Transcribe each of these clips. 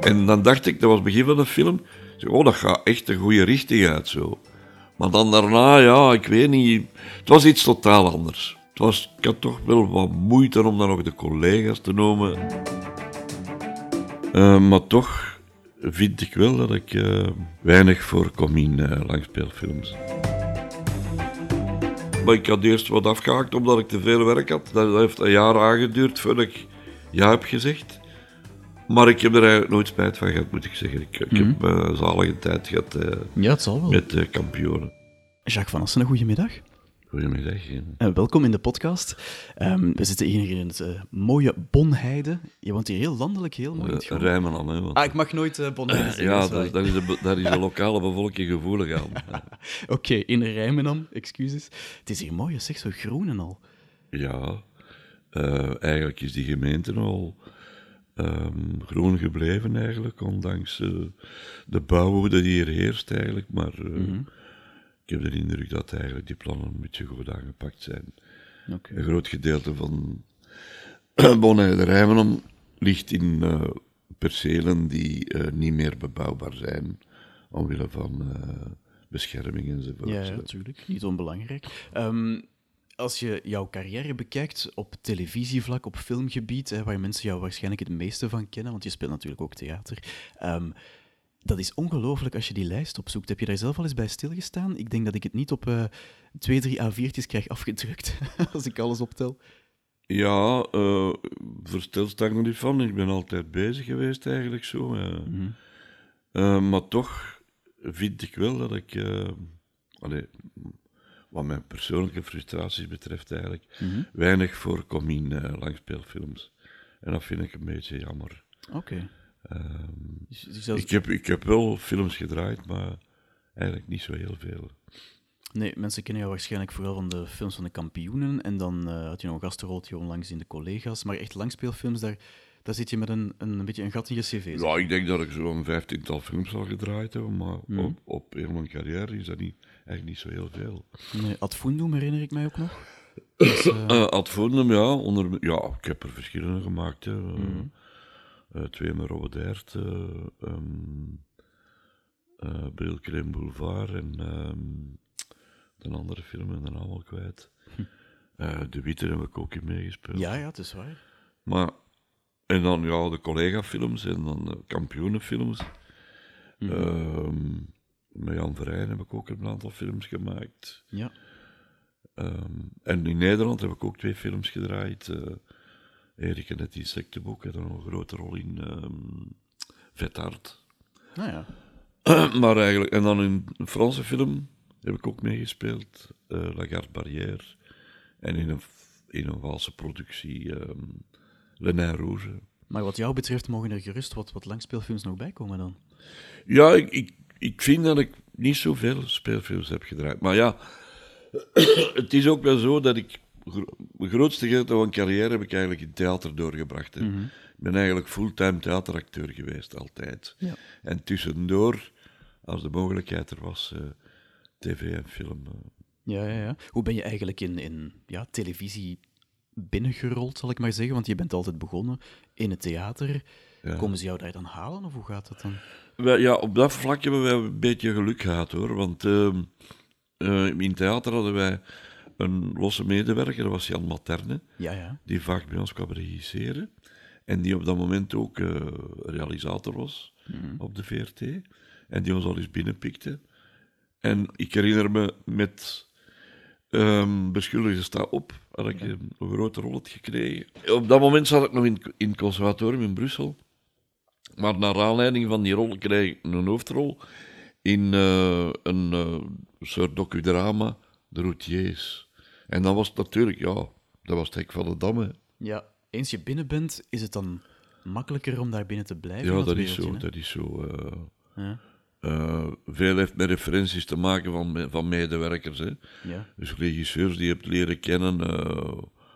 En dan dacht ik, dat was het begin van de film, oh, dat gaat echt een goede richting uit zo. Maar dan daarna, ja, ik weet niet, het was iets totaal anders. Het was, ik had toch wel wat moeite om dan nog de collega's te noemen. Eh, maar toch vind ik wel dat ik eh, weinig voorkom in eh, langspeelfilms. Maar ik had eerst wat afgehaakt omdat ik te veel werk had. Dat heeft een jaar aangeduurd voordat ik ja heb gezegd. Maar ik heb er eigenlijk nooit spijt van gehad, moet ik zeggen. Ik, ik heb een zalige tijd gehad eh, Ja, het zal wel. met de kampioenen. Jacques van Assen, een goedemiddag. Goedemiddag. hè. En welkom in de podcast. Ehm, we zitten hier in het eh, mooie Bonheide. Je woont hier heel landelijk, heel mooi. Uh, groen. rijmen aan, hè. Want, Ah, ik mag nooit eh Bonheide zeggen. ja, dat is waar. daar, daar is de, daar is de lokale bevolking gevoelig aan. Oké, in Rijmenam, excuses. Het is hier mooi, zeg, zo groen en al. Ja, eh, eigenlijk is die gemeente al ehm, groen gebleven eigenlijk, ondanks eh, de bouwwoede die hier heerst eigenlijk. Maar eh, Mhm. ik heb de indruk dat eigenlijk die plannen een beetje goed aangepakt zijn. Een groot gedeelte van Bonheide Rijmenum ligt in percelen die niet meer bebouwbaar zijn, omwille van bescherming enzovoort. Ja, natuurlijk. Niet onbelangrijk. Ehm, als je jouw carrière bekijkt op televisievlak, op filmgebied, hè, waar mensen jou waarschijnlijk het meeste van kennen, want je speelt natuurlijk ook theater. ehm, dat is ongelooflijk als je die lijst opzoekt. Heb je daar zelf al eens bij stilgestaan? Ik denk dat ik het niet op eh, twee, drie A4'tjes krijg afgedrukt, als ik alles optel. Ja, eh versteld sta ik nog niet van. Ik ben altijd bezig geweest eigenlijk zo. eh. Eh, maar toch vind ik wel dat ik, allee, wat mijn persoonlijke frustraties betreft eigenlijk, weinig voorkom in eh, langspeelfilms. En dat vind ik een beetje jammer. Oké. Ehm, Dus- dus ik, heb, ik heb wel films gedraaid, maar eigenlijk niet zo heel veel. Nee, mensen kennen jou waarschijnlijk vooral van de films van de kampioenen. En dan eh, had je nog een gastroltje onlangs in de collega's. Maar echt langspeelfilms, daar, daar zit je met een, een, een beetje een gat in je cv. Ja, ik denk dat ik zo'n vijftiental films al gedraaid heb, maar op, op heel mijn carrière is dat niet, eigenlijk niet zo heel veel. Nee, Ad Fundum herinner ik mij ook nog. Dus, eh, Eh Ad Fundum, ja, onder, ja, ik heb er verschillende gemaakt. Hè. Eh, twee met Robert Aert, eh um, eh, Brilcrème Boulevard en ehm, een andere film en dan allemaal kwijt. Eh, de Witte heb ik ook in meegespeeld. ja, ja, het is waar. Maar, en dan ja, de collega-films en dan de kampioenenfilms. Ehm, met Jan Verheyen heb ik ook een aantal films gemaakt. Ja. Ehm, en in Nederland heb ik ook twee films gedraaid. eh Erik en het Insectenboek had een grote rol in. ehm Vet Hart. Nou ja. maar eigenlijk, en dan in een Franse film heb ik ook meegespeeld. eh La Garde Barrière. En in een, in een Waalse productie, ehm Le Nain Rouge. Maar wat jou betreft mogen er gerust wat, wat langspeelfilms nog bij komen dan. Ja, ik, ik, ik vind dat ik niet zoveel speelfilms heb gedraaid. Maar ja, het is ook wel zo dat ik... Mijn grootste gedeelte van mijn carrière heb ik eigenlijk in theater doorgebracht. hè. Ik ben eigenlijk fulltime theateracteur geweest, altijd. Ja. En tussendoor, als de mogelijkheid er was, eh, tv en film. eh. Ja, ja, ja. Hoe ben je eigenlijk in, in ja, televisie binnengerold, zal ik maar zeggen? Want je bent altijd begonnen in het theater. Ja. Komen ze jou daar dan halen, of hoe gaat dat dan? Wij- ja, op dat vlak hebben wij een beetje geluk gehad hoor. Want ehm, eh, in theater hadden wij een losse medewerker, dat was Jan Materne. Ja, ja. die vaak bij ons kwam regisseren. En die op dat moment ook eh, realisator was op de VRT. En die ons al eens binnenpikte. En ik herinner me met ehm Beschuldigde sta op, had ik een, een grote rol had gekregen. Op dat moment zat ik nog in, in het conservatorium in Brussel. Maar naar aanleiding van die rol kreeg ik een hoofdrol in eh, een eh, soort docudrama, De Routiers. En dat was natuurlijk, ja, dat was het hek van de Damme. Ja, eens je binnen bent, is het dan makkelijker om daar binnen te blijven? Ja, dat is zo. hè? Dat is zo Ja, eh, veel heeft met referenties te maken van, van medewerkers. Hè. ja. Dus regisseurs die je hebt leren kennen,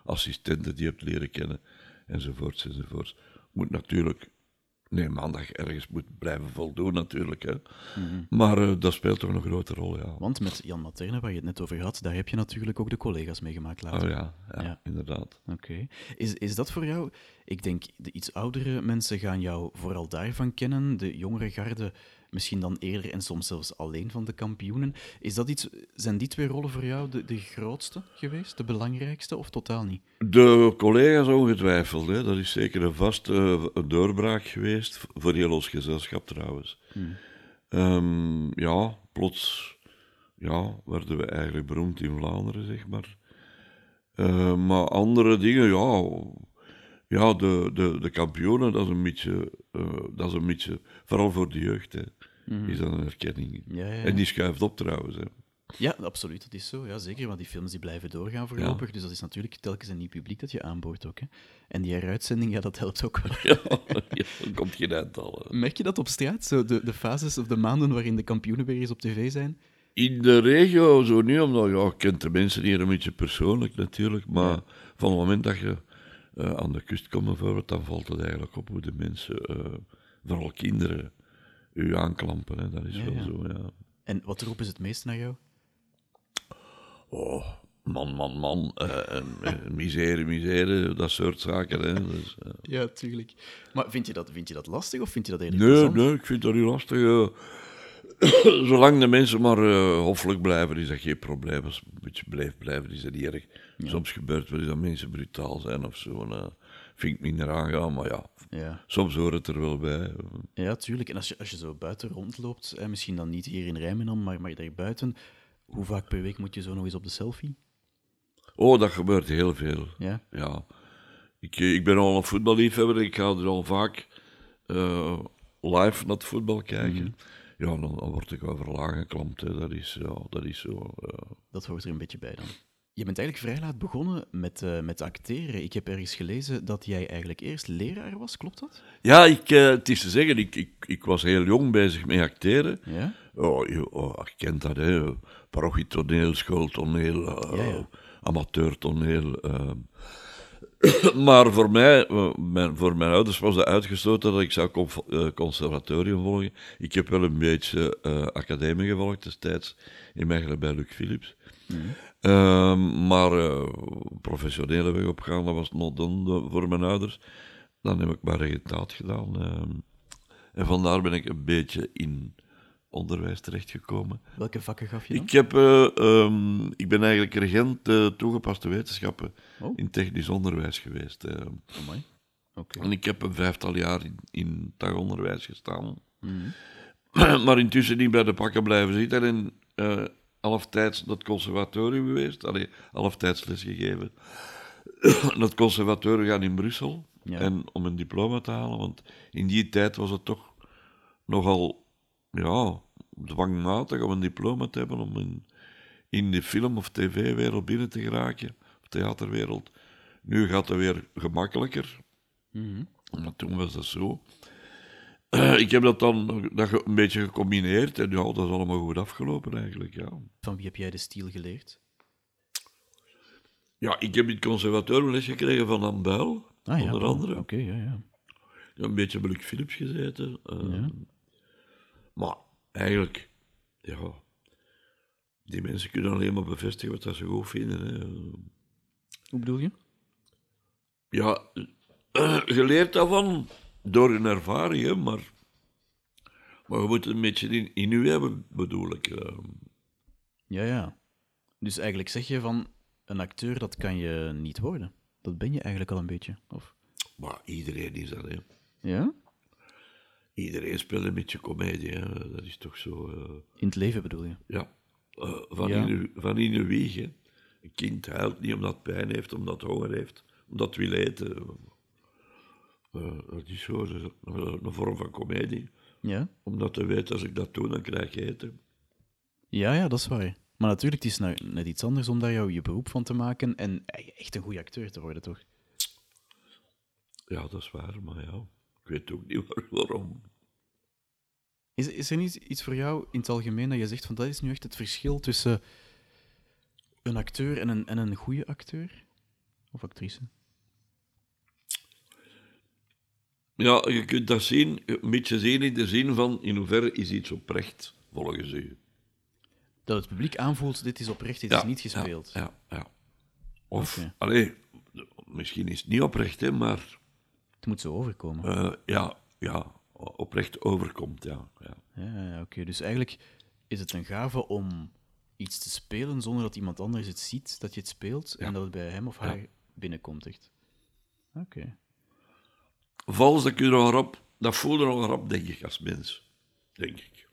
assistenten die je hebt leren kennen, enzovoorts, enzovoorts. Moet natuurlijk, nee, maandag ergens moet blijven voldoen natuurlijk. Hè. Maar eh, dat speelt toch een grote rol, ja. Want met Jan Materne, waar je het net over had, daar heb je natuurlijk ook de collega's mee gemaakt later. Oh ja, ja, Ja. inderdaad. Oké. Is, is dat voor jou... Ik denk, de iets oudere mensen gaan jou vooral daarvan kennen. De jongere garde misschien dan eerder en soms zelfs alleen van de kampioenen. Is dat iets, zijn die twee rollen voor jou de, de grootste geweest, de belangrijkste, of totaal niet? De collega's ongetwijfeld. Hè. Dat is zeker een vaste eh, doorbraak geweest, voor heel ons gezelschap trouwens. Ehm, ja, plots ja, werden we eigenlijk beroemd in Vlaanderen, zeg maar. Eh, maar andere dingen, ja, ja de, de, de kampioenen, dat is een beetje, eh, dat is een beetje vooral voor de jeugd, hè, is dat een erkenning. Ja, ja, ja. En die schuift op trouwens. Hè. Ja, absoluut, dat is zo. Ja, zeker, want die films die blijven doorgaan voorlopig. Dus dat is natuurlijk telkens een nieuw publiek dat je aanboort ook. Hè. En die heruitzending, ja, dat helpt ook wel. Ja, dan komt geen aantal. Merk je dat op straat, zo de, de fases of de maanden waarin de kampioenen weer eens op tv zijn? In de regio zo niet, omdat ja, kent de mensen hier een beetje persoonlijk natuurlijk, maar van het moment dat je eh, aan de kust komt bijvoorbeeld, dan valt het eigenlijk op hoe de mensen, eh, vooral kinderen, u aanklampen. Hè. Dat is wel ja. zo, ja. En wat roepen ze het meest naar jou? Oh, man, man, man, eh, misère, misère, dat soort zaken. Hè. Dus, Ja, tuurlijk. Maar vind je dat, vind je dat lastig of vind je dat eerder Nee, nee, ik vind dat niet lastig. Eh. Zolang de mensen maar eh, hoffelijk blijven, is dat geen probleem. Als een beetje blijft blijven, is dat niet erg. Soms gebeurt wel eens dat mensen brutaal zijn of zo. En, eh, vind ik minder aangaan, maar ja, Ja. soms hoort het er wel bij. ja, tuurlijk. En als je, als je zo buiten rondloopt, hè, misschien dan niet hier in Rijmenam, maar, maar daar buiten, hoe vaak per week moet je zo nog eens op de selfie? Oh, dat gebeurt heel veel. Ja? Ja. Ik, eh, ik ben al een voetballiefhebber. Ik ga er al vaak eh, live naar het voetbal kijken. Ja, dan, dan word ik overal aangeklampt. Hè. Dat, is, ja, dat is zo. Dat hoort er een beetje bij dan. Je bent eigenlijk vrij laat begonnen met, eh, met acteren. Ik heb ergens gelezen dat jij eigenlijk eerst leraar was, klopt dat? Ja, ik, eh, het is te zeggen, ik, ik, ik was heel jong bezig met acteren. Ja? Oh, je, oh, je kent dat, hè. Parochietoneel, schooltoneel, eh, Ja, ja. amateurtoneel. maar voor mij, eh, mijn, voor mijn ouders was het uitgesloten dat ik zou eh, conservatorium volgen. Ik heb wel een beetje eh, academie gevolgd destijds, in Mechelen bij Luc Philips. Ehm, maar eh, professionele weg opgaan, dat was not done voor mijn ouders. Dan heb ik maar regentaat gedaan. ehm. en vandaar ben ik een beetje in onderwijs terechtgekomen. Welke vakken gaf je dan? Ik, heb, eh, ehm, ik ben eigenlijk regent eh, toegepaste wetenschappen Oh. in technisch onderwijs geweest. eh. Amai. Oké. En ik heb een vijftal jaar in, in tagonderwijs gestaan. Mhm. maar intussen niet bij de pakken blijven zitten en eh halftijds het conservatorium geweest. Allee, halftijds lesgegeven. het conservatorium gaan in Brussel. Ja. En om een diploma te halen, want in die tijd was het toch nogal ja, dwangmatig om een diploma te hebben om in, in de film- of tv-wereld binnen te geraken, of theaterwereld. Nu gaat het weer gemakkelijker. Mhm. Maar toen was dat zo. Ik heb dat dan dat een beetje gecombineerd en ja, dat is allemaal goed afgelopen eigenlijk. Ja, Van wie heb jij de stiel geleerd? ja ik heb in het conservatorium les gekregen van Buil, Ah, onder andere. Oké, ja, ja. Ja, een beetje bij Luc Philips gezeten. eh, Ja. Maar eigenlijk, ja, die mensen kunnen alleen maar bevestigen wat dat ze goed vinden. Hè. Hoe bedoel je? Ja, eh, je leert daarvan door een ervaring, hè, maar, maar je moet het een beetje in, in u hebben, bedoel ik. eh. Ja, ja. Dus eigenlijk zeg je van, een acteur, dat kan je niet worden. Dat ben je eigenlijk al een beetje, of? Maar iedereen is dat, hè. Ja? Iedereen speelt een beetje comedie, hè. Dat is toch zo... eh, In het leven bedoel je? ja, eh, van, Ja. In uw, van in uw wieg, hè. Een kind huilt niet omdat het pijn heeft, omdat het honger heeft, omdat het wil eten. Eh, dat is zo, dat is een, een vorm van comedie. Ja? Omdat je weet, als ik dat doe, dan krijg je eten. Ja, ja, dat is waar. Maar natuurlijk, het is nou net iets anders om daar jou je beroep van te maken en echt een goede acteur te worden, toch? Ja, dat is waar, maar ja, ik weet ook niet waar- waarom. Is, is er niet iets voor jou in het algemeen dat je zegt van dat is nu echt het verschil tussen een acteur en een, en een goede acteur? Of actrice? Ja, je kunt dat zien, een beetje zien in de zin van in hoeverre is iets oprecht, volgens u. Dat het publiek aanvoelt, dit is oprecht, dit is niet gespeeld. Ja, ja. ja. Of, allee, misschien is het niet oprecht, hè, maar moet zo overkomen. eh, ja, ja, oprecht overkomt. Ja, ja. Ja, ja, oké. Dus eigenlijk is het een gave om iets te spelen zonder dat iemand anders het ziet dat je het speelt en dat het bij hem of haar binnenkomt, echt. Oké. Vals, dat kun je nog rap, dat voel je nog rap, denk ik, als mens. Denk ik.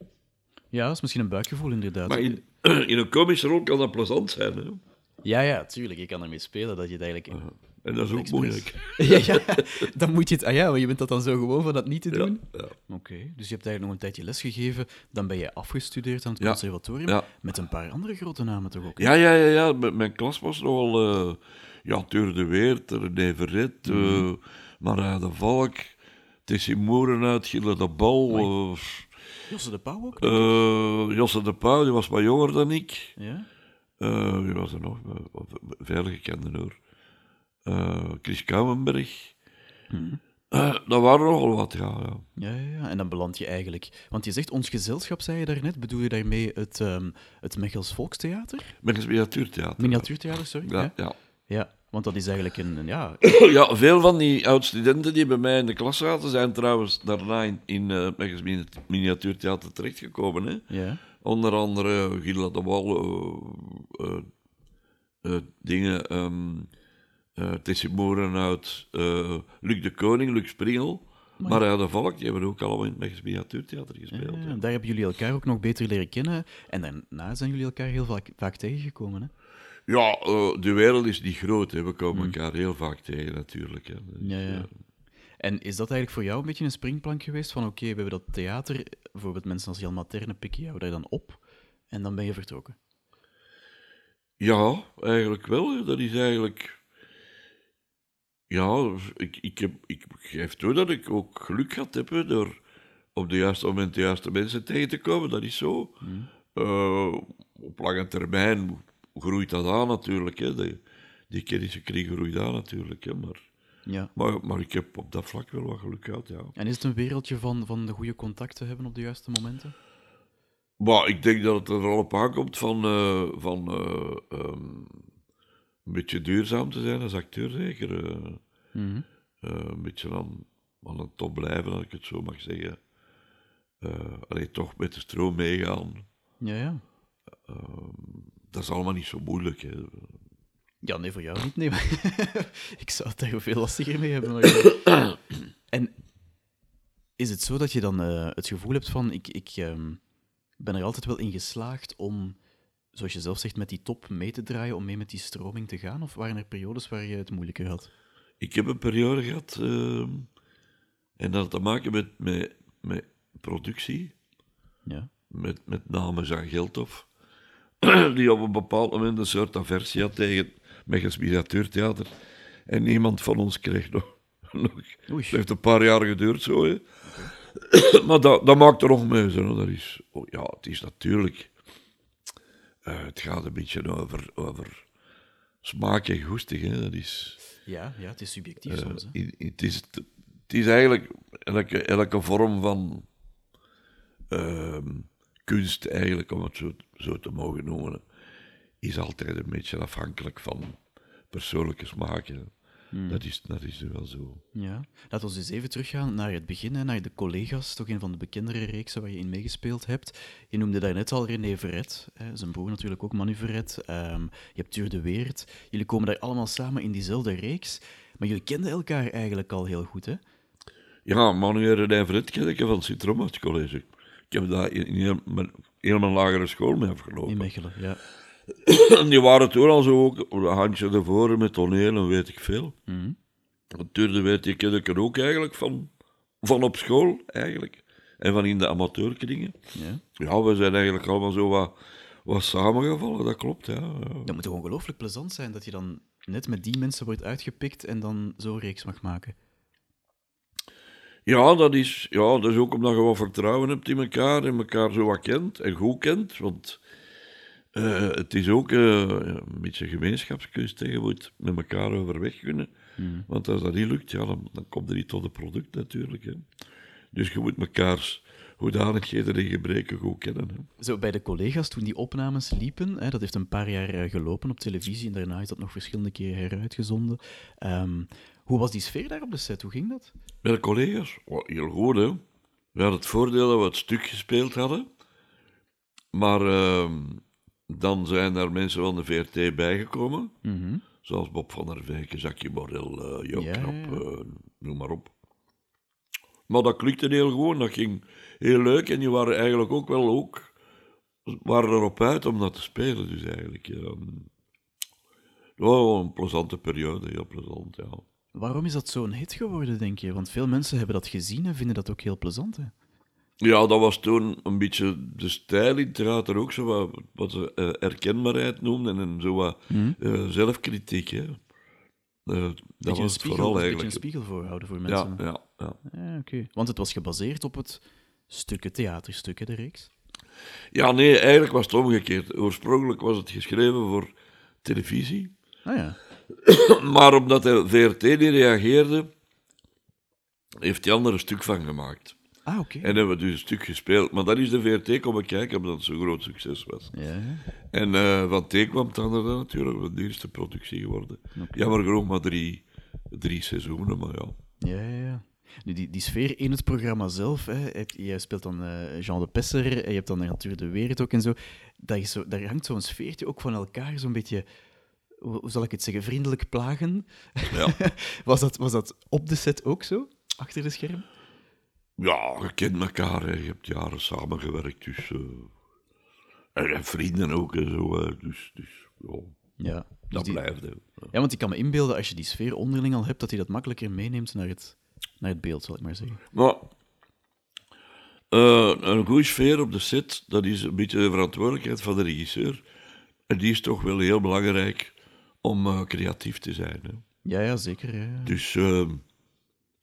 Ja, dat is misschien een buikgevoel, inderdaad. Maar in, in een komische rol kan dat plezant zijn. Hè? Ja, ja, tuurlijk. Je kan ermee spelen dat je het eigenlijk... En dat is ook moeilijk. ja, ja, dan moet je het... Ah ja, maar je bent dat dan zo gewoon van dat niet te doen? ja. Oké, dus je hebt eigenlijk nog een tijdje lesgegeven, dan ben je afgestudeerd aan het conservatorium, met een paar andere grote namen toch ook? hè? Ja, ja, ja, ja. M- Mijn klas was nogal... eh ja, de Weert, René Verret, Mhm. eh de Valk, Tessie Moerenuit, Gille de Bal, eh, Josse de Pauw ook? Josse de Pauw, die was wat jonger dan ik. Ja? Wie was er nog? Veilig gekende hoor. Eh, Chris Kouwenberg. Eh, dat waren nogal wat, ja. ja. Ja, ja, en dan beland je eigenlijk... Want je zegt ons gezelschap, zei je daarnet. Bedoel je daarmee het, ehm het Mechels Volkstheater? Met miniatuurtheater. Miniatuurtheater, sorry? Ja, Ja, ja. want dat is eigenlijk een... een- Ja, ja, veel van die oud-studenten die bij mij in de klas zaten, zijn trouwens daarna in, in eh, Mechels Mini- Miniatuurtheater terechtgekomen. Hè? ja. Onder andere Gilla de Wal, dingen, ehm eh Tessie Moerenhout, eh Luc de Koning, Luc Springel, Marija de Valk, die hebben ook allemaal in het Mechels Miniatuurtheater gespeeld. Ja, daar hebben jullie elkaar ook nog beter leren kennen. En daarna zijn jullie elkaar heel vaak, vaak tegengekomen, hè? Ja, eh, de wereld is niet groot, hè. we komen elkaar heel vaak tegen natuurlijk. Hè. Dus, Hmm. Ja, ja. En is dat eigenlijk voor jou een beetje een springplank geweest? Van oké, we hebben dat theater, bijvoorbeeld mensen als Jan Materne pikken jou daar dan op en dan ben je vertrokken. Ja, eigenlijk wel. Dat is eigenlijk. Ja, ik, ik, heb, ik geef toe dat ik ook geluk gehad heb hè, door op de juiste moment de juiste mensen tegen te komen. Dat is zo. Eh, op lange termijn groeit dat aan natuurlijk. Hè. Die, die kennissenkring groeit aan natuurlijk. Hè. Maar, Ja. maar, maar ik heb op dat vlak wel wat geluk gehad, ja. En is het een wereldje van, van de goede contacten hebben op de juiste momenten? Maar ik denk dat het er al op aankomt van, eh, van eh, ehm, een beetje duurzaam te zijn als acteur, zeker. eh. Mhm. eh, een beetje aan, aan het top blijven, als ik het zo mag zeggen. Eh alleen toch met de stroom meegaan. Ja, ja. Dat is allemaal niet zo moeilijk. Hè. Ja, nee, voor jou niet. Nee, maar ik zou het daar veel lastiger mee hebben. maar- en is het zo dat je dan het gevoel hebt van, ik, ik ehm, ben er altijd wel in geslaagd om, zoals je zelf zegt, met die top mee te draaien, om mee met die stroming te gaan? Of waren er periodes waar je het moeilijker had? Ik heb een periode gehad, ehm, en dat had te maken met, met, met productie, Ja. met, met name Jean Geltof, die op een bepaald moment een soort aversie had tegen Mechels Miniatuurtheater. En niemand van ons kreeg nog... nog. Het heeft een paar jaar geduurd zo, hè. maar dat, dat maakt er nog mee, zo. Dat is, oh, ja, het is natuurlijk... eh, het gaat een beetje over, over smaak en hè. Dat is... Ja, ja, het is subjectief soms. Hè. i- i- het, is het is eigenlijk elke, elke vorm van ehm, kunst, eigenlijk, om het zo, zo te mogen noemen, is altijd een beetje afhankelijk van persoonlijke smaken. Dat, is, dat is wel zo. Ja. Laten we dus even teruggaan naar het begin, hè, naar de collega's, toch een van de bekendere reeksen waar je in meegespeeld hebt. Je noemde daarnet al René Verret, hè, zijn broer natuurlijk ook Manu Verret. Ehm, je hebt Tuur de Weert. Jullie komen daar allemaal samen in diezelfde reeks, maar jullie kenden elkaar eigenlijk al heel goed, hè? Ja, Manuel René Verret ken ik van het College. Ik heb daar in, in mijn lagere school mee In afgelopen. Mechelen, ja. Die waren toen al zo ook een handje ervoor met toneel en weet ik veel. Die ken ik er ook eigenlijk van, van op school, eigenlijk. En van in de amateurkringen. ja. Ja, we zijn eigenlijk allemaal zo wat, wat samengevallen, dat klopt, ja. ja. Dat moet toch ongelooflijk plezant zijn dat je dan net met die mensen wordt uitgepikt en dan zo'n reeks mag maken. Ja, dat is, ja, dat is ook omdat je wat vertrouwen hebt in elkaar en elkaar zo wat kent en goed kent. Want eh, het is ook eh, een beetje gemeenschapskunst. hè. Je moet met elkaar overweg kunnen. Want als dat niet lukt, ja, dan, dan komt er niet tot een product natuurlijk. Hè. Dus je moet mekaars hoedanigheden en gebreken goed kennen. Hè. Zo, bij de collega's, toen die opnames liepen, hè, dat heeft een paar jaar eh, gelopen op televisie en daarna is dat nog verschillende keren heruitgezonden. Ehm, Hoe was die sfeer daar op de set? Hoe ging dat? Met de collega's? Oh, heel goed, hè. We hadden het voordeel dat we het stuk gespeeld hadden. Maar ehm, dan zijn er mensen van de VRT bijgekomen. Mhm. Zoals Bob van der Vijken, Jackie Borrell, eh Joop Ja, Knap, ja. eh, noem maar op. Maar dat klikte heel gewoon, dat ging heel leuk. En die waren eigenlijk ook wel ook, waren erop uit om dat te spelen. Dus eigenlijk, ja. Het was een plezante periode, heel plezant, ja. Waarom is dat zo'n hit geworden, denk je? Want veel mensen hebben dat gezien en vinden dat ook heel plezant. Hè? Ja, dat was toen een beetje de stijl in theater ook, zo wat, wat ze eh, herkenbaarheid noemden en zo wat eh, zelfkritiek. Hè. Eh, dat was het spiegel, vooral een beetje eigenlijk. een spiegel voorhouden voor mensen. ja, ja. Ja, oké. Want het was gebaseerd op het stukken theaterstukken, de reeks. ja, nee, eigenlijk was het omgekeerd. Oorspronkelijk was het geschreven voor televisie, Ah ja. maar omdat de VRT niet reageerde, heeft hij er een stuk van gemaakt. Ah, oké. En hebben we dus een stuk gespeeld. Maar dan is de VRT komen kijken omdat het zo'n groot succes was. Ja, ja. En eh, van T kwam het dan er natuurlijk de duurste productie geworden. Jammer genoeg maar drie, drie seizoenen, maar ja. Ja, ja, ja. Nu, die, die sfeer in het programma zelf, hè, jij speelt dan eh, Jean de Pesser, en je hebt dan natuurlijk de Weert ook en zo. Dat is zo. Daar hangt zo'n sfeertje ook van elkaar, zo'n beetje, hoe, hoe zal ik het zeggen, vriendelijk plagen. Ja, Was dat, was dat op de set ook zo, achter de scherm? Ja je kent elkaar, hè. je hebt jaren samengewerkt, dus... eh, en, en vrienden ook en zo, hè. dus, dus ja, Ja. Dus dat die- blijft. Hè. Ja. Ja, want ik kan me inbeelden, als je die sfeer onderling al hebt, dat hij dat makkelijker meeneemt naar het, naar het beeld, zal ik maar zeggen. Maar eh, een goede sfeer op de set, dat is een beetje de verantwoordelijkheid van de regisseur. En die is toch wel heel belangrijk om eh, creatief te zijn. Hè. Ja, ja, zeker. Ja. Dus eh,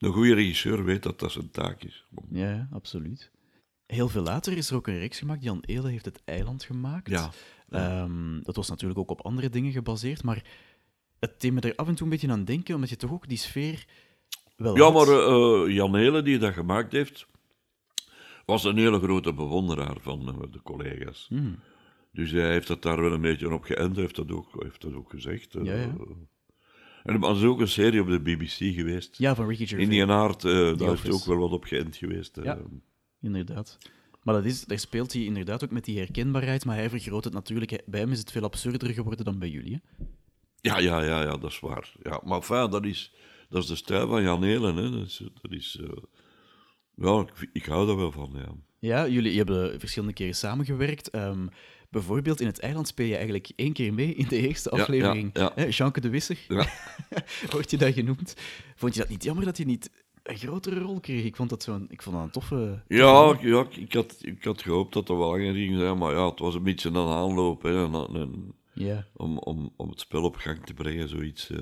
een goede regisseur weet dat dat zijn taak is. ja, absoluut. Heel veel later is er ook een reeks gemaakt. Jan Eele heeft het eiland gemaakt. Ja. Ehm, dat was natuurlijk ook op andere dingen gebaseerd, maar het me er af en toe een beetje aan denken, omdat je toch ook die sfeer wel Ja, had. maar eh, eh, Jan Hele, die dat gemaakt heeft, was een hele grote bewonderaar van eh, de collega's. Hmm. Dus hij heeft dat daar wel een beetje op geënt, heeft dat ook, heeft dat ook gezegd. Ja, ja. En er was ook een serie op de BBC geweest. Ja, van Ricky Gervais. In die aard, eh daar Office. ook wel wat op geënt geweest. eh. Ja. Inderdaad. Maar dat is, daar speelt hij inderdaad ook met die herkenbaarheid, maar hij vergroot het natuurlijk. Bij hem is het veel absurder geworden dan bij jullie. Hè? ja, ja, ja, ja, dat is waar. Ja, maar enfin, dat is, dat is de stijl van Jan Helen. Hè. Dat is, dat is eh, ja, ik, ik hou daar wel van, ja. Ja, jullie hebben verschillende keren samengewerkt. Ehm, bijvoorbeeld in het eiland speel je eigenlijk één keer mee in de eerste aflevering. ja, Jeanke de Wisser, Ja. wordt je dat genoemd. Vond je dat niet jammer dat hij niet een grotere rol kreeg? Ik vond dat, zo'n, ik vond dat een toffe... Ja, ja ik, had, ik had gehoopt dat er wel langer ging zijn, maar ja, het was een beetje een aanloop hè, en- en- Ja, om, om, om het spel op gang te brengen, zoiets. eh,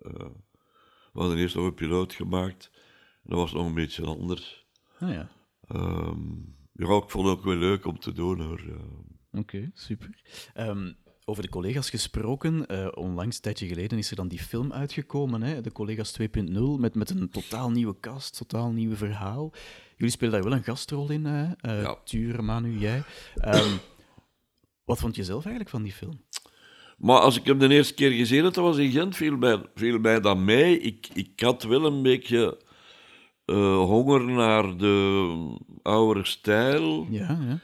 eh. we hadden eerst nog een piloot gemaakt, dat was nog een beetje anders. ah, ja. Ehm, ja, ik vond het ook wel leuk om te doen hoor. Oké, super. Ehm, over de collega's gesproken, eh, onlangs, een tijdje geleden, is er dan die film uitgekomen, hè? de Collega's 2.0, met, met een totaal nieuwe cast, totaal nieuw verhaal. Jullie spelen daar wel een gastrol in, hè? Eh, Ja. Manu, jij. Ehm, wat vond je zelf eigenlijk van die film? Maar als ik hem de eerste keer gezien had, dat was in Gent, viel mij, viel mij dat mee. Ik, ik had wel een beetje eh, honger naar de oude stijl. Ja, ja.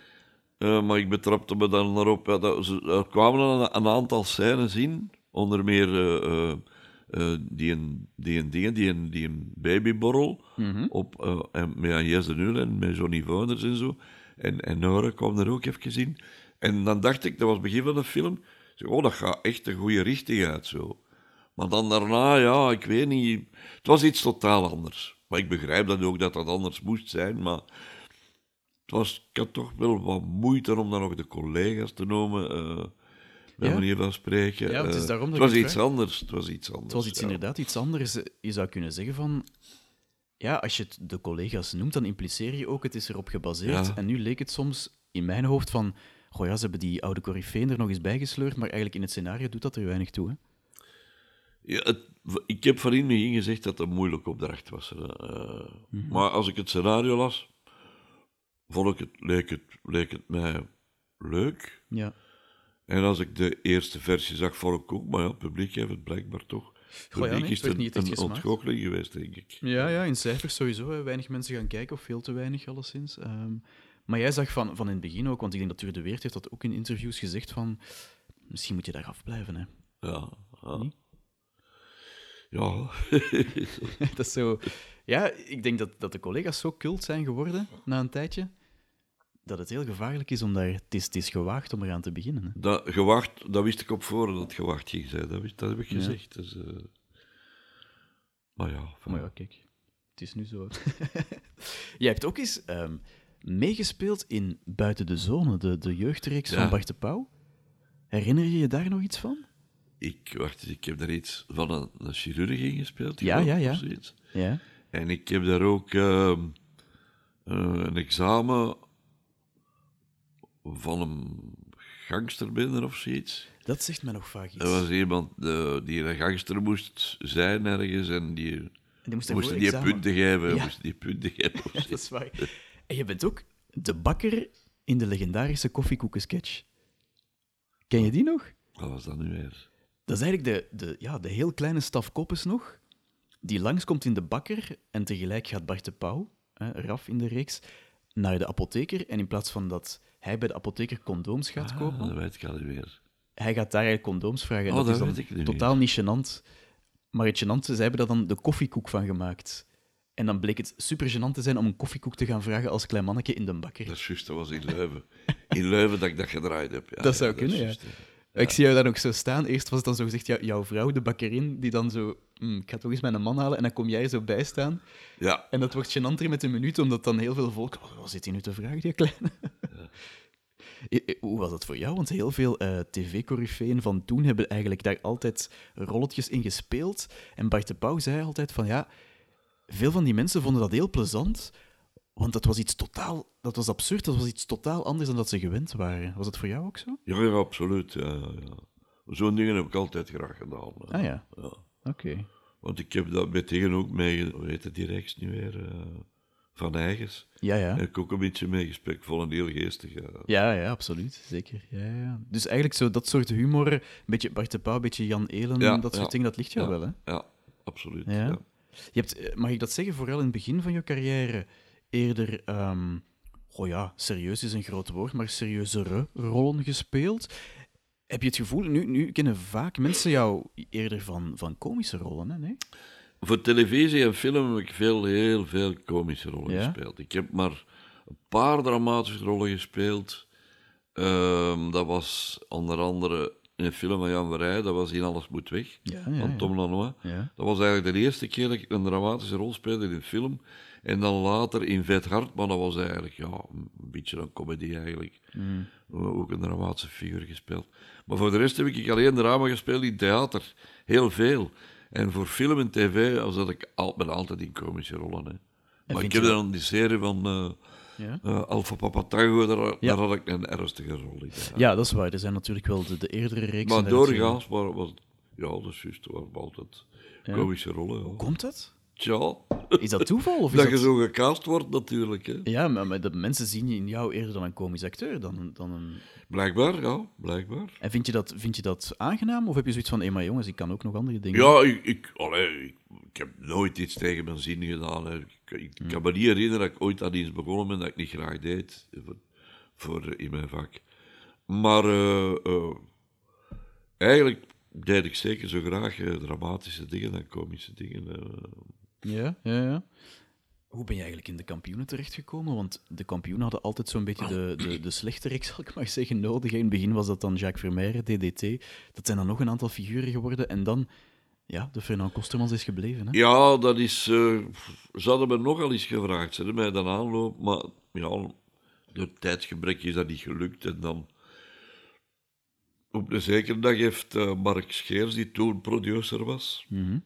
Maar ik betrapte me dan erop. Ja, dat, er kwamen een, een aantal scènes in. Onder meer eh, eh, eh, die, een, die, een die, een, die een babyborrel. op, eh, en met Agnes de Nul en met Johnny Vouders en zo. En, en Nora kwam er ook even in. En dan dacht ik, dat was het begin van de film. Ik zeg, oh, dat gaat echt een goede richting uit zo. Maar dan daarna, ja, ik weet niet. Het was iets totaal anders. Maar ik begrijp dat ook dat dat anders moest zijn. Maar was, ik had toch wel wat moeite om dan nog de collega's te noemen. eh bij Ja? manier van spreken. Ja, het is Eh, daarom dat het was iets anders. Het was iets anders. Het was iets ja. inderdaad iets anders. Je zou kunnen zeggen van... Ja, als je het de collega's noemt, dan impliceer je ook, het is erop gebaseerd. Ja. En nu leek het soms in mijn hoofd van... Goh ja, ze hebben die oude corifeen er nog eens bijgesleurd, maar eigenlijk in het scenario doet dat er weinig toe. Hè? Ja, het, ik heb van in gezegd dat het een moeilijke opdracht was. eh. Maar als ik het scenario las, vond ik het, leek, het, leek het mij leuk. Ja. En als ik de eerste versie zag, vond ik ook, maar ja, het publiek heeft het blijkbaar toch Voor ja, nee, is het niet een, een ontgoocheling geweest, denk ik. Ja, ja, in cijfers sowieso. hè. Weinig mensen gaan kijken, of veel te weinig alleszins. Ehm, maar jij zag van, van in het begin ook, want ik denk dat Tuur de Weert heeft dat ook in interviews gezegd van misschien moet je daar afblijven. Hè. Ja. Ja. Ja. dat is zo... Ja, ik denk dat, dat de collega's zo cult zijn geworden na een tijdje, dat het heel gevaarlijk is om daar... Het is, het is gewaagd om eraan te beginnen. Hè. dat, gewacht, dat wist ik op voorhand dat het gewacht ging zijn. Dat, wist, dat heb ik Ja. gezegd. Dus, eh, maar ja. van- Maar ja, kijk, het is nu zo. Jij hebt ook eens ehm, meegespeeld in Buiten de Zone, de, de jeugdreeks Ja. van Bart de Pauw. Herinner je je daar nog iets van? Ik, wacht, ik heb daar iets van een, een chirurg in gespeeld. Ja, ja, ja. Ja. En ik heb daar ook ehm, eh, een examen van een gangsterbender of zoiets. Dat zegt mij nog vaak iets. Er was iemand eh, die een gangster moest zijn ergens en die En die moest die examen. punten geven. Ja. Moest die punten geven Ja, dat zoiets. is waar. En je bent ook de bakker in de legendarische koffiekoekensketch. Ken je die nog? Wat was dat nu weer? Dat is eigenlijk de, de, ja, de heel kleine staf koppes nog, die langskomt in de bakker en tegelijk gaat Bart de Pauw, hè, Raf in de reeks, naar de apotheker. En in plaats van dat hij bij de apotheker condooms gaat Ah, kopen, dat weet ik al niet meer. hij gaat daar eigenlijk condooms vragen. En Oh, dat, dat is dan weet ik niet totaal niet gênant. Maar het gênante, zij hebben daar dan de koffiekoek van gemaakt. En dan bleek het super gênant te zijn om een koffiekoek te gaan vragen als klein manneke in de bakker. Dat is juist, dat was in Leuven. In Leuven dat ik dat gedraaid heb. Ja, Dat zou ja, kunnen, is ja. Ik zie jou daar ook zo staan. Eerst was het dan zo gezegd, jouw vrouw, de bakkerin, die dan zo... "Hm, ik ga toch eens mijn man halen. En dan kom jij zo bij staan. Ja, En dat wordt gênanter met een minuut, omdat dan heel veel volk... Oh, wat zit hij nu te vragen, die kleine? Eh, eh, Hoe was dat voor jou? Want heel veel eh tv-corifeeën van toen hebben eigenlijk daar altijd rolletjes in gespeeld. En Bart de Pauw zei altijd van, ja, veel van die mensen vonden dat heel plezant, want dat was iets totaal... Dat was absurd, dat was iets totaal anders dan dat ze gewend waren. Was dat voor jou ook zo? ja, ja absoluut. Ja, ja. Zo'n dingen heb ik altijd graag gedaan. hè. Ah ja, Ja. oké. Want ik heb dat tegen ook mee, hoe heet het die reeks nu weer? Van Eigens. Ja, ja. Heb ik ook een beetje meegespeeld. Ik vond het heel geestig. ja. Ja, ja, absoluut. Zeker. Ja, ja. Dus eigenlijk zo dat soort humor, een beetje Bart de Pauw, een beetje Jan Elen, Ja, dat soort dingen, dat ligt jou wel, hè? Ja, absoluut. Ja. Ja. Je hebt, eh, mag ik dat zeggen, vooral in het begin van je carrière, eerder, ehm oh ja, serieus is een groot woord, maar serieuzere rollen gespeeld. Heb je het gevoel, nu, nu kennen vaak mensen jou eerder van, van komische rollen, hè? Nee? Voor televisie en film heb ik veel, heel veel komische rollen Ja? gespeeld. Ik heb maar een paar dramatische rollen gespeeld. Ehm, dat was onder andere in een film van Jan Verheij, dat was In Alles Moet Weg, Ja, van. Tom Lanois. Dat was eigenlijk de eerste keer dat ik een dramatische rol speelde in een film. En dan later in Vet Hart, maar dat was eigenlijk ja, een beetje een comedy eigenlijk. Mhm. Ook een dramatische figuur gespeeld. Maar voor de rest heb ik alleen drama gespeeld in theater. Heel veel. En voor film en tv was dat ik al, ben altijd in komische rollen. Hè. Maar ik heb dan die serie van eh Ja? eh, Alpha Papa Tango, daar, Ja. daar had ik een ernstige rol in. ja. ja, dat is waar. Er zijn natuurlijk wel de, de eerdere reeksen. Maar doorgaans was, ja, dat is juist, waren altijd komische rollen. Hoe komt dat? Tja, Is dat toeval? Of is dat dat... je zo gecast wordt natuurlijk. Hè. Ja, maar, maar de mensen zien je in jou eerder dan een komisch acteur. Dan, dan een... Blijkbaar, ja, blijkbaar. En vind je, dat, vind je dat aangenaam? Of heb je zoiets van, hé, maar jongens, ik kan ook nog andere dingen? Ja, ik, ik, allee, ik, ik heb nooit iets tegen mijn zin gedaan. Hè. Ik, ik Hmm. kan me niet herinneren dat ik ooit aan iets begonnen ben dat ik niet graag deed voor, voor, eh, in mijn vak. Maar eh, eh, eigenlijk deed ik zeker zo graag dramatische dingen dan komische dingen. Ja, ja, ja. Hoe ben je eigenlijk in de kampioenen terechtgekomen? Want de kampioenen hadden altijd zo'n beetje de, de, de slechterik, zal ik maar zeggen, nodig. In het begin was dat dan Jacques Vermeijren, DDT. Dat zijn dan nog een aantal figuren geworden. En dan, ja, de Fernand Kostermans is gebleven. Hè? Ja, dat is. eh, ze hadden me nogal eens gevraagd, ze hebben mij dan aanloop, maar ja, door tijdgebrek is dat niet gelukt. En dan. Op een zekere dag heeft eh, Mark Scheers, die toen producer was, Mhm.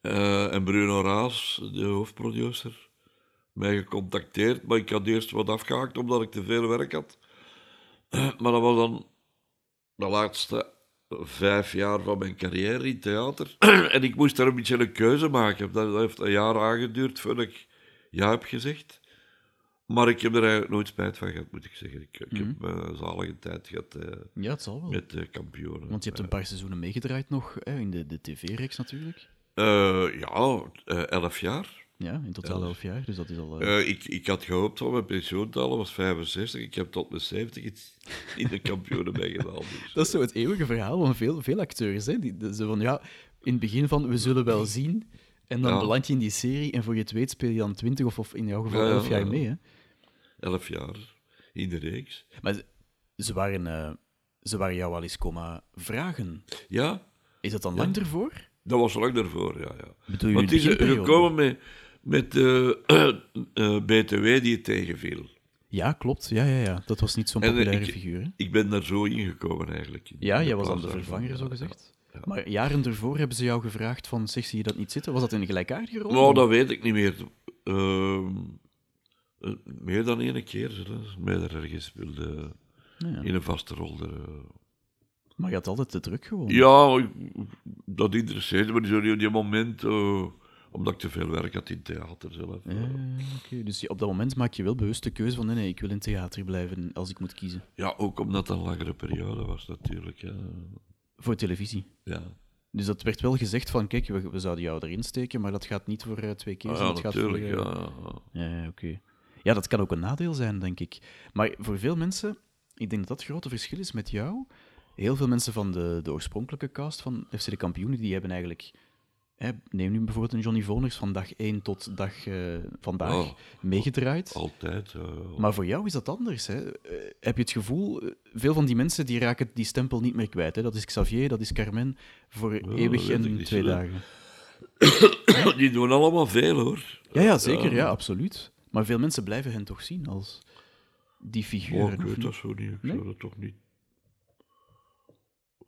Eh, en Bruno Raas, de hoofdproducer, mij gecontacteerd. Maar ik had eerst wat afgehaakt omdat ik te veel werk had. maar dat was dan de laatste vijf jaar van mijn carrière in theater. en ik moest daar een beetje een keuze maken. Dat, heeft een jaar aangeduurd voordat ik ja heb gezegd. Maar ik heb er eigenlijk nooit spijt van gehad, moet ik zeggen. Ik, ik Mhm. heb eh, een zalige tijd gehad eh, Ja, het zal wel. met de kampioenen. Want je hebt een paar seizoenen meegedraaid nog, hè, in de, de tv-reeks natuurlijk. Eh, ja, eh, elf jaar. Ja, in totaal Elf. jaar, dus dat is al... eh, ik, ik had gehoopt van mijn pensioentalen was 65. Ik heb tot mijn 70 iets in de kampioenen meegedaan. Dus. Dat is zo het eeuwige verhaal van veel, veel acteurs. Hè? Die, van, ja, in het begin van, we zullen wel zien. En dan Ja. beland je in die serie en voor je het weet speel je dan 20 of, of in jouw geval Ja, ja, 11 jaar ja. mee. Hè? Elf jaar in de reeks. Maar ze, ze waren, ze waren jou al eens komen vragen. Ja, Is dat dan lang ervoor? Dat was lang daarvoor, ja. ja. Want het is eh, gekomen met, met de eh, BTW die het tegenviel. Ja, klopt. Ja, ja, ja. Dat was niet zo'n eh, populaire ik- figuur. Hè? Ik ben daar zo ingekomen eigenlijk. in Ja, jij was dan de vervanger, zo gezegd. ja. Maar jaren ervoor hebben ze jou gevraagd van, zeg, zie je dat niet zitten? Was dat in een gelijkaardige rol? Nou, dat weet ik niet meer. Ehm, eh, meer dan één keer, hè. mij er ergens wilde Ja. in een vaste rol. er, eh. Maar je had altijd de druk gewoon. Ja, ik- dat interesseerde me zo op die moment, eh, omdat ik te veel werk had in het theater zelf. Ja, oké. Dus op dat moment maak je wel bewust de keuze van nee, nee, ik wil in theater blijven als ik moet kiezen. Ja, ook omdat het een langere periode was natuurlijk. Ja. Voor televisie. ja. Dus dat werd wel gezegd van, kijk, we, we zouden jou erin steken, maar dat gaat niet voor eh, twee keer. Ah, zijn, ja, gaat voor, natuurlijk. eh, Ja, ja. Ja, ja, oké. Ja, dat kan ook een nadeel zijn, denk ik. Maar voor veel mensen, ik denk dat dat het grote verschil is met jou. Heel veel mensen van de, de oorspronkelijke cast van FC de Kampioenen, die hebben eigenlijk... Hè, neem nu bijvoorbeeld een Johnny Voners van dag 1 tot dag eh, vandaag Oh, meegedraaid. Altijd. Maar voor jou is dat anders. Hè? Eh, heb je het gevoel, eh, veel van die mensen die raken die stempel niet meer kwijt. Hè? Dat is Xavier, dat is Carmen, voor eeuwig ik en twee dagen. Die doen allemaal veel hoor. Ja, ja, zeker, ja, absoluut. Maar veel mensen blijven hen toch zien als die Oh, figuren. ik weet niet? dat zo niet. Ik Nee? zou dat toch niet.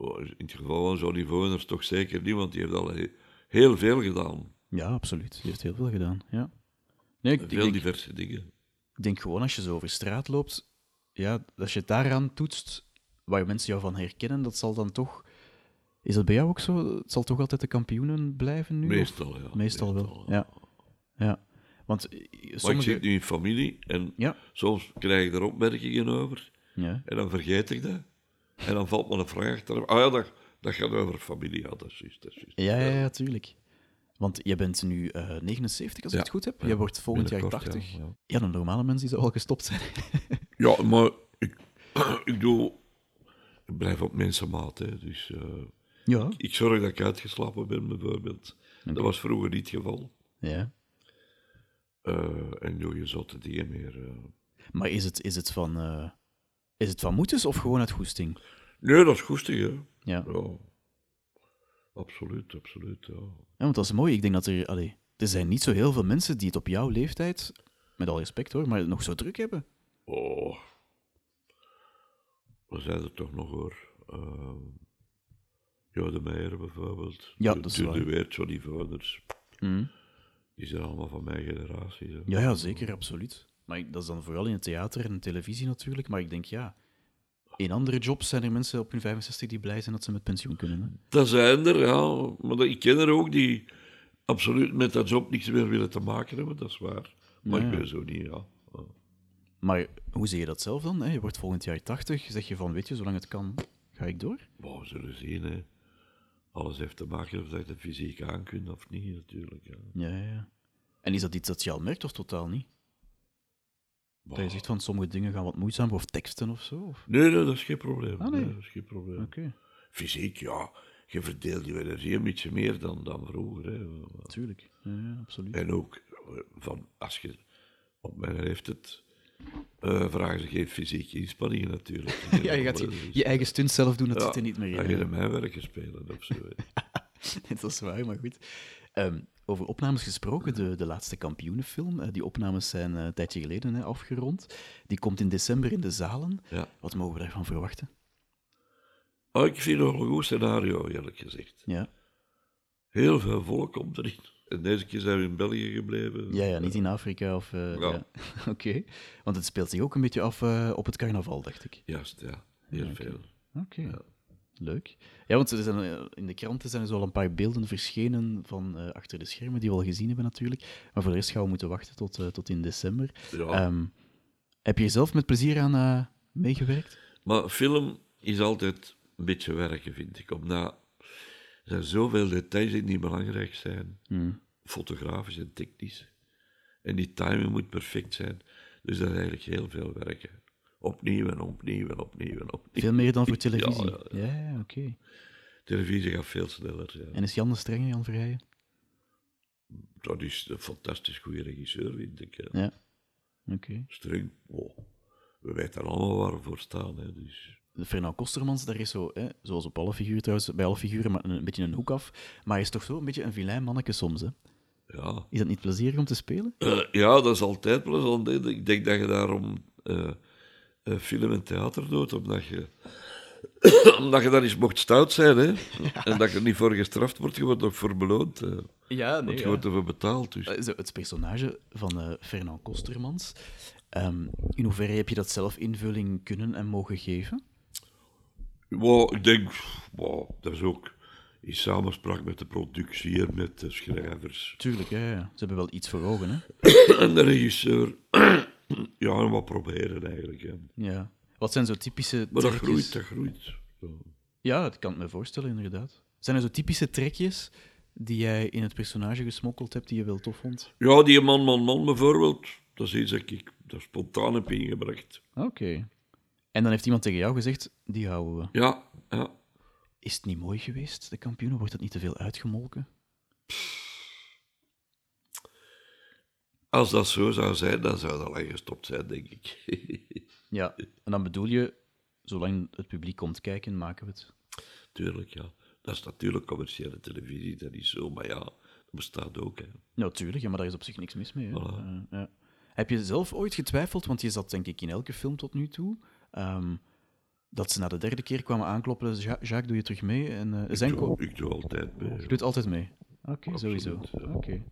Oh, in het geval van Johnny Voners toch zeker niet, want die heeft al he- heel veel gedaan. Ja, absoluut. Die heeft heel veel gedaan. Ja. Nee, ik, ik Veel denk, diverse dingen. ik denk gewoon als je zo over straat loopt, ja, als je het daaraan toetst, waar mensen jou van herkennen, dat zal dan toch. Is dat bij jou ook zo? Het zal toch altijd de kampioenen blijven nu? Meestal, ja. Meestal wel. Ja. ja. Want eh, Maar ik sommige... zit nu in familie en Ja. soms krijg ik er opmerkingen over Ja. en dan vergeet ik dat. En dan valt me een vraag achteraf. Ah ja, dat, dat gaat over familie. Ja, dat is juist. Dat is juist. Ja, ja, ja, tuurlijk. Want jij bent nu eh 79, als ik Ja. het goed heb. Ja, Jij wordt volgend jaar binnenkort, 80. ja, Ja, de normale mensen die zou al gestopt zijn. Ja, maar ik, ik doe... Ik blijf op mensenmaat, hè. Dus eh, ja. ik zorg dat ik uitgeslapen ben, bijvoorbeeld. Dat was vroeger niet het geval. ja. Eh, en doe je zotte dingen meer. Maar is het, is, het van, is het van moeders of gewoon uit goesting? Nee, dat is goestig, hè. Ja. Ja. Absoluut, absoluut, ja. ja, want dat is mooi. Ik denk dat er... Allee, er zijn niet zo heel veel mensen die het op jouw leeftijd, met al respect hoor, maar nog zo druk hebben. Oh. We zijn er toch nog hoor. Uh, ja, de Meijer bijvoorbeeld. Ja, de, dat is de, waar. de Weert, Johnny. Die zijn allemaal van mijn generatie. hè. Ja, ja, zeker, absoluut. Maar dat is dan vooral in het theater en televisie natuurlijk. Maar ik denk, ja, in andere jobs zijn er mensen op hun 65 die blij zijn dat ze met pensioen kunnen. Hè? Dat zijn er, ja. Maar ik ken er ook die absoluut met dat job niks meer willen te maken hebben, dat is waar. Maar Ja, ik ben zo niet, ja. Ja. Maar hoe zie je dat zelf dan? Hè? Je wordt volgend jaar 80, zeg je van, weet je, zolang het kan, ga ik door? We zullen zien, hè. Alles heeft te maken of dat je het fysiek aan kunt of niet, natuurlijk. Ja. Ja, ja, ja. En is dat iets dat je al merkt of totaal niet? Dat je zegt van, sommige dingen gaan wat moeizamer, of teksten of zo? Of... Nee, nee, dat is geen probleem. Ah, nee. dat is geen probleem. Fysiek, ja. Je verdeelt je energie een beetje meer dan, dan vroeger. Hè. natuurlijk. Ja, ja, absoluut. En ook, eh, van, als je op mijn leeftijd... eh vragen ze geen fysieke inspanningen natuurlijk. Ja, je gaat je, je eigen stunt zelf doen, dat Ja, zit er niet meer in. ga je mijn werken spelen of zo. dat is waar, maar goed. Ehm, over opnames gesproken, de, de laatste kampioenenfilm. eh, die opnames zijn eh, een tijdje geleden hè, afgerond. Die komt in december in de zalen. Ja. Wat mogen we daarvan verwachten? Oh, ik vind het wel een goed scenario, eerlijk gezegd. Ja, Heel veel volk komt erin. En deze keer zijn we in België gebleven. ja, ja niet in Afrika of... eh, Ja. ja. Oké. Want het speelt zich ook een beetje af op het carnaval, dacht ik. Juist, ja. Heel Ja, oké. veel. Oké. Leuk. Ja, want er zijn, eh, in de kranten zijn er al een paar beelden verschenen van eh, achter de schermen, die we al gezien hebben natuurlijk. Maar voor de rest gaan we moeten wachten tot, eh, tot in december. Ja. Ehm, Heb je zelf met plezier aan meegewerkt? Maar film is altijd een beetje werken, vind ik. Omdat er zijn zoveel details in die belangrijk zijn. Hmm. Fotografisch en technisch. En die timing moet perfect zijn. Dus dat is eigenlijk heel veel werken. Opnieuw en opnieuw en opnieuw en opnieuw. Veel meer dan voor televisie? Ja, ja, ja. ja, oké. Televisie gaat veel sneller. Ja. En is Jan de Strenge, Jan Verheijen? Dat is een fantastisch goede regisseur, vind ik. Ja. Ja. Oké. Streng, oh, we weten allemaal waar we voor staan. Hè, dus. De Fernand Kostermans, daar is zo, hè, zoals op alle figuren trouwens, bij alle figuren, maar een, beetje een hoek af. Maar hij is toch zo een beetje een vilain manneke soms, hè? Ja. Is dat niet plezierig om te spelen? Eh, ja, dat is altijd plezant. hè. Ik denk dat je daarom eh, film en theater doet, omdat je, omdat je dan eens mocht stout zijn. Hè? En dat je er niet voor gestraft wordt, je wordt ook voor beloond. eh, Ja, want je wordt ervoor betaald. Dus. Eh, zo, het personage van eh, Fernand Kostermans, ehm, in hoeverre heb je dat zelf invulling kunnen en mogen geven? Wow, ik denk, wow, dat is ook in samenspraak met de productie en met de schrijvers Tuurlijk, ja, ja. ze hebben wel iets voor ogen, hè? en de regisseur. Ja, en wat proberen eigenlijk. Hè. Ja. Wat zijn zo typische Maar dat trekjes? groeit, dat groeit. Zo. Ja, dat kan ik me voorstellen, inderdaad. Zijn er zo typische trekjes die jij in het personage gesmokkeld hebt die je wel tof vond? Ja, die man, man, man bijvoorbeeld, dat is iets dat ik daar spontaan heb ingebracht. Oké. En dan heeft iemand tegen jou gezegd, die houden we. Ja, ja. Is het niet mooi geweest, de kampioenen? Wordt het niet te veel uitgemolken? Als dat zo zou zijn, dan zou dat lang gestopt zijn, denk ik. Ja, en dan bedoel je, zolang het publiek komt kijken, maken we het. Tuurlijk, ja. Dat is natuurlijk commerciële televisie, dat is zo, maar ja, dat bestaat ook. Hè. Natuurlijk, ja, maar daar is op zich niks mis mee. Hè? Voilà. Eh, ja. Heb je zelf ooit getwijfeld, want je zat denk ik in elke film tot nu toe, ehm, dat ze na de derde keer kwamen aankloppen, Ja- Jacques, doe je terug mee? En, zijn Ik, doe, ik doe altijd mee. Je doet altijd mee? Oké, sowieso. Oké,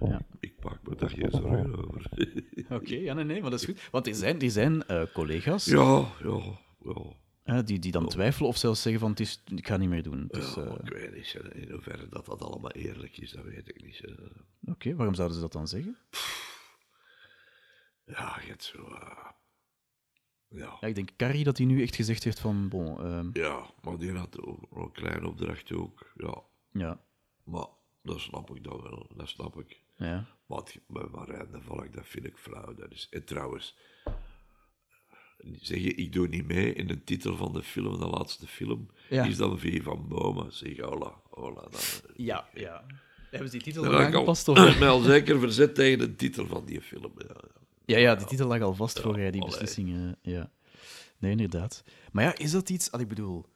ja. Ik maak me daar geen zorgen over. Oké, ja, nee, nee, maar dat is goed. Want er zijn, er zijn eh, collega's ja, ja, ja. eh, die, die dan twijfelen of zelfs zeggen van, het is, ik ga niet meer doen. Ja, eh, ik weet niet, in hoeverre dat, dat allemaal eerlijk is, dat weet ik niet. Oké, waarom zouden ze dat dan zeggen? Ja, je hebt zo... ja. Ja, ik denk Carrie dat hij nu echt gezegd heeft van, bon, ehm, ja, maar die had ook een kleine opdracht ook. Ja, ja, maar dat snap ik dan wel, dat snap ik. ja. Maar het Marijn Valk, dat vind ik flauw. Dat is, en trouwens, zeg je, ik doe niet mee in de titel van de film, de laatste film, Ja. is dan V van Boma. Zeg, hola, hola. Dan, Ja, ja. Hebben ze die titel dan heb ik aangepast? Of? mij al zeker verzet tegen de titel van die film. Ja, ja. Ja, ja, die titel lag al vast voor hij die beslissingen. Ja. Nee, inderdaad. Maar ja, is dat iets... Al, ik bedoel,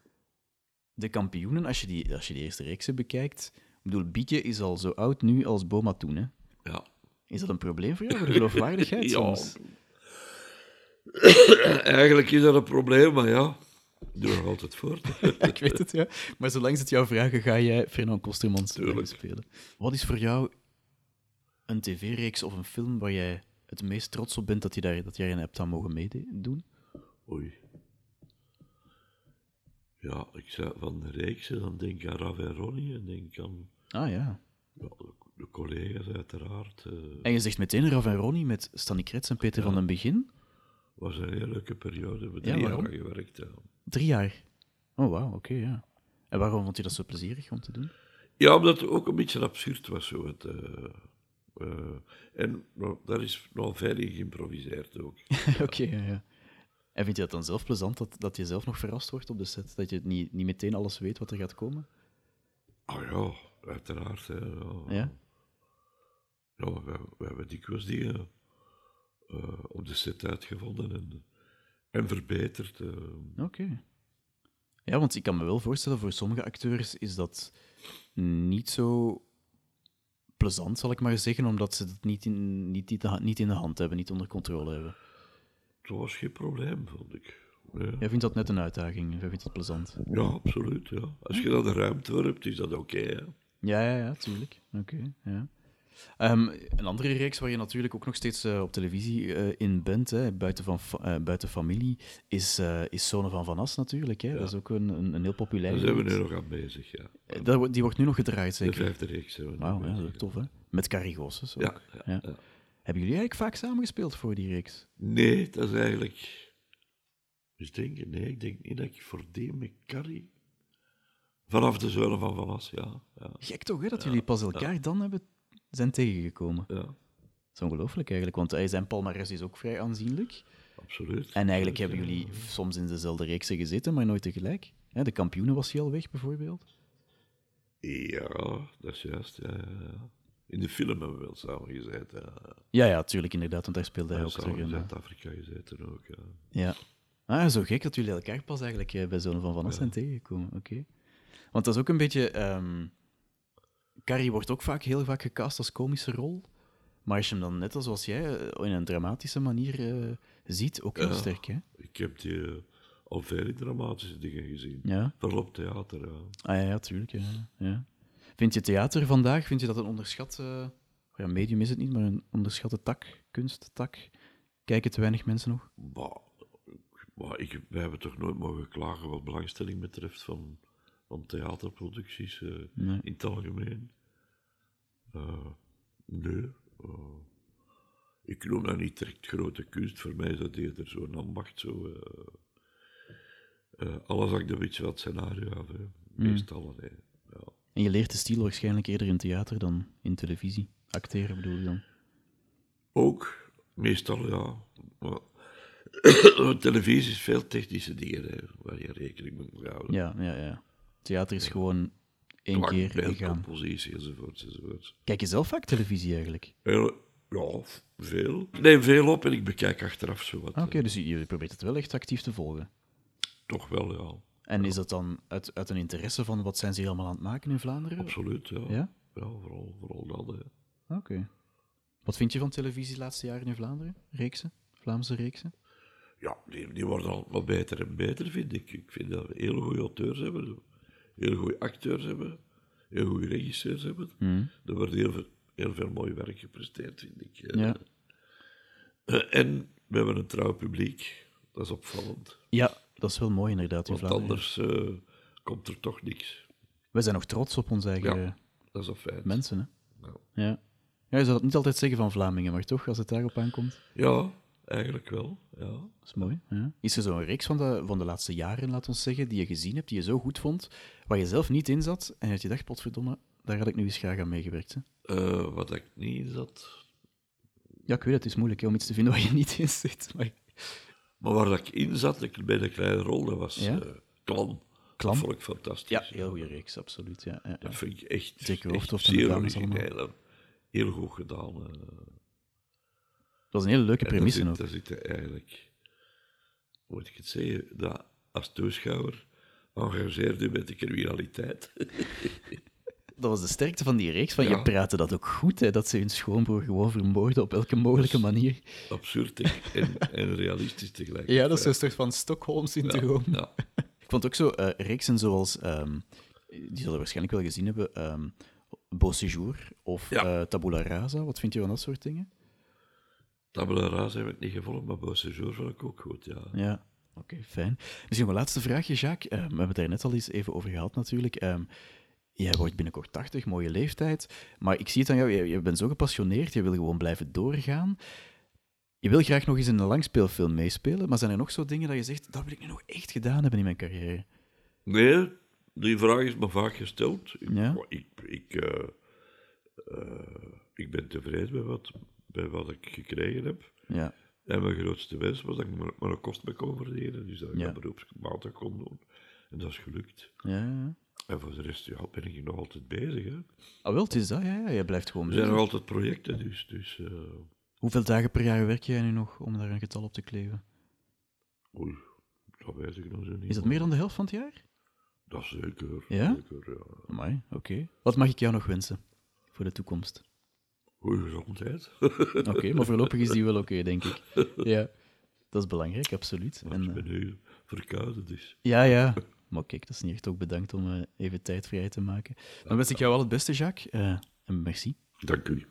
de kampioenen, als je die, als je die eerste reeksen bekijkt... Ik bedoel, Bieke is al zo oud nu als Boma toen, hè? ja. Is dat een probleem voor jou, voor de geloofwaardigheid Ja. soms? Eigenlijk is dat een probleem, maar ja, ik doe nog altijd voort. ik weet het, ja. Maar zolang ze het jou vragen, ga jij Fernand Kostermans spelen. Wat is voor jou een tv-reeks of een film waar jij het meest trots op bent dat je, daar, dat jij erin hebt aan mogen meedoen? Oei. Ja, ik zei van de reeksen, dan denk ik aan Rav en Ronnie en denk aan Ah ja. ja, de, de collega's uiteraard. eh En je zegt meteen Rav en Ronnie met Stanny Krets en Peter van den Begin. was een hele leuke periode. We Ja, drie jaar gewerkt. Ja. Drie jaar. Oh, wauw, oké, ja. En waarom vond je dat zo plezierig om te doen? ja, omdat het ook een beetje absurd was. Zo, het, eh, eh, en nou, daar is nog veel in geïmproviseerd ook. oké, ja, ja. En vind je dat dan zelf plezant, dat, dat je zelf nog verrast wordt op de set? Dat je niet, niet meteen alles weet wat er gaat komen? Ah ja, uiteraard. Hè, ja. Ja? Ja, we, we hebben dikwijls dingen eh, op de set uitgevonden en, en verbeterd. eh. Oké. Ja, want ik kan me wel voorstellen, voor sommige acteurs is dat niet zo plezant, zal ik maar zeggen, omdat ze het niet in, niet, niet in de hand hebben, niet onder controle hebben. Dat was geen probleem, vond ik. Ja, Jij vindt dat net een uitdaging, jij vindt het plezant. ja absoluut. Ja. Als je daar de ruimte voor hebt, is dat oké. hè. Ja, ja, ja, tuurlijk. Oké, ja. Ehm, een andere reeks waar je natuurlijk ook nog steeds eh, op televisie eh, in bent, hè, buiten, van fa- eh, buiten familie, is, is Zone van Van As natuurlijk. Hè. Dat is ook een, een, een heel populair Daar zijn we nu nog aan bezig. Ja. Dat, die wordt nu nog gedraaid, De zeker? vijfde reeks zijn we nu Wauw, ja, dat is tof, hè? Met Carrie Goossens ook. Ja, ja, Ja. ja. Hebben jullie eigenlijk vaak samengespeeld voor die reeks? Nee, dat is eigenlijk... Dus denken, nee, ik denk niet dat ik voor die met Carrie... Vanaf de zuilen van Van As, ja. ja, Gek toch, hè, dat jullie pas elkaar dan hebben, zijn tegengekomen. ja Dat is ongelooflijk eigenlijk, want hij zijn palmarès is ook vrij aanzienlijk. absoluut. En eigenlijk hebben jullie soms in dezelfde reeksen gezeten, maar nooit tegelijk. De kampioenen was hij al weg, bijvoorbeeld. Ja, dat is juist, ja. In de film hebben we wel samen gezeten. Ja. Ja, ja, tuurlijk, inderdaad, want daar speelde hij Ja, ook terug in. Zuid-Afrika gezeten ook, ja. Ja. Ah, zo gek dat jullie elkaar pas eigenlijk eh, bij Zonen van Van zijn tegengekomen. Oké. Want dat is ook een beetje... ehm Carrie wordt ook vaak, heel vaak gecast als komische rol. Maar als je hem dan net als jij eh, in een dramatische manier eh, ziet, ook heel Ja. sterk, hè? Ik heb die eh, al veel dramatische dingen gezien. Ja. Vooral op theater, ja. Ah ja, ja tuurlijk. Ja. Ja. Vind je theater vandaag, vind je dat een onderschat... eh, ja, medium is het niet, maar een onderschatte tak, kunsttak? Kijken te weinig mensen nog? Maar, maar ik, wij hebben toch nooit mogen klagen wat belangstelling betreft van, van theaterproducties eh, Nee. in het algemeen. Eh, nee. eh, ik noem dat niet direct grote kunst. Voor mij is dat eerder zo'n ambacht. Zo, alles hangt een beetje van het scenario af. Hè. Meestal. hè. Ja. En je leert de stijl waarschijnlijk eerder in theater dan in televisie. Acteren bedoel je dan? Ook, meestal ja. Maar, televisie is veel technische dingen hè, waar je rekening mee moet houden. Ja, ja, ja. Theater is gewoon één keer beeld, en gaan. compositie enzovoorts enzovoorts. Kijk je zelf vaak televisie eigenlijk? Heel- ja, veel. Ik neem veel op en ik bekijk achteraf zo wat. Ah, Oké, dus je probeert het wel echt actief te volgen. Toch wel, ja. En is dat dan uit, uit een interesse van wat zijn ze hier allemaal aan het maken in Vlaanderen? Absoluut, ja. Ja? Ja, vooral, vooral dat. Hè. Oké. Wat vind je van televisie de laatste jaren in Vlaanderen? Reeksen? Vlaamse reeksen? Ja, die, die worden altijd beter en beter, vind ik. Ik vind dat we hele goede auteurs hebben, hele goede acteurs hebben, heel goede regisseurs hebben. Er wordt heel veel, heel veel mooi werk gepresteerd, vind ik. Eh, Ja. eh, en we hebben een trouw publiek. Dat is opvallend. Ja, dat is wel mooi inderdaad in Want anders eh, komt er toch niks. We zijn nog trots op onze eigen Ja. Dat is een feit. mensen, hè? Ja. ja. Je zou dat niet altijd zeggen van Vlamingen, maar toch, als het daarop aankomt. ja, eigenlijk wel. Ja. Dat is mooi. Ja. Is er zo'n reeks van de, van de laatste jaren, laat ons zeggen, die je gezien hebt, die je zo goed vond, waar je zelf niet in zat en dat je dacht, potverdomme, daar had ik nu eens graag aan meegewerkt. Hè? Eh, wat ik niet in zat. Ja, ik weet het, het is moeilijk hè, om iets te vinden waar je niet in zit. Maar... Maar waar dat ik in zat, ik bij de kleine rol, dat was Ja? eh, Klam. Klam? Dat vond ik fantastisch. Ja, heel goede reeks, absoluut. Ja, ja, ja. Dat vind ik echt, Zeker echt zeer origineel. Heel goed gedaan. eh. Dat was een hele leuke premisse ook. daar zit eigenlijk, hoe moet ik het zeggen, dat als toeschouwer engageerde met de criminaliteit. Dat was de sterkte van die reeks, van Ja. je praatte dat ook goed, hè, dat ze hun schoonbroer gewoon vermoorden op elke mogelijke manier. Absurd en, en, realistisch tegelijk. Ja, dat is een soort van Stockholm-syndroom. Ja, Ik vond ook zo eh, reeksen zoals, ehm, die zullen we waarschijnlijk wel gezien hebben, ehm Beau Séjour of Ja. eh, Tabula Rasa. Wat vind je van dat soort dingen? Tabula Rasa heb ik niet gevolgd, maar Beau Séjour vond ik ook goed, ja. Ja, oké, fijn. Misschien mijn laatste vraagje, Jacques. Eh, we hebben het daar net al eens even over gehad natuurlijk. Ehm, jij wordt binnenkort 80, mooie leeftijd. Maar ik zie het aan jou, je, je bent zo gepassioneerd, je wil gewoon blijven doorgaan. Je wil graag nog eens in een langspeelfilm meespelen, maar zijn er nog zo dingen dat je zegt, dat wil ik nu nog echt gedaan hebben in mijn carrière? Nee, die vraag is me vaak gesteld. Ik, Ja? ik, ik, eh, eh, ik ben tevreden bij wat, bij wat ik gekregen heb. Ja, En mijn grootste wens was dat ik mijn mijn kost mee kon verdienen. Dus dat ik Ja. dat beroepsmatig kon doen. En dat is gelukt. ja, ja. En voor de rest ja, ben ik nog altijd bezig. Hè. Ah, wel, het is dat, ja, ja. Je blijft gewoon Er zijn bezig. nog altijd projecten, dus... dus eh, Hoeveel dagen per jaar werk jij nu nog om daar een getal op te kleven? oei, dat weet ik nog zo niet. Is dat meer dan de helft van het jaar? Dat is zeker. Ja? zeker ja. Oké. Wat mag ik jou nog wensen voor de toekomst? Goeie gezondheid. Oké, maar voorlopig is die wel oké, denk ik. Ja, dat is belangrijk, absoluut. Maar En, ik eh, ben nu verkouden, dus... ja, ja. Maar kijk, dat is niet echt ook bedankt om eh, even tijd vrij te maken. Dan wens ik jou al het beste, Jacques. eh, en merci. Dank u.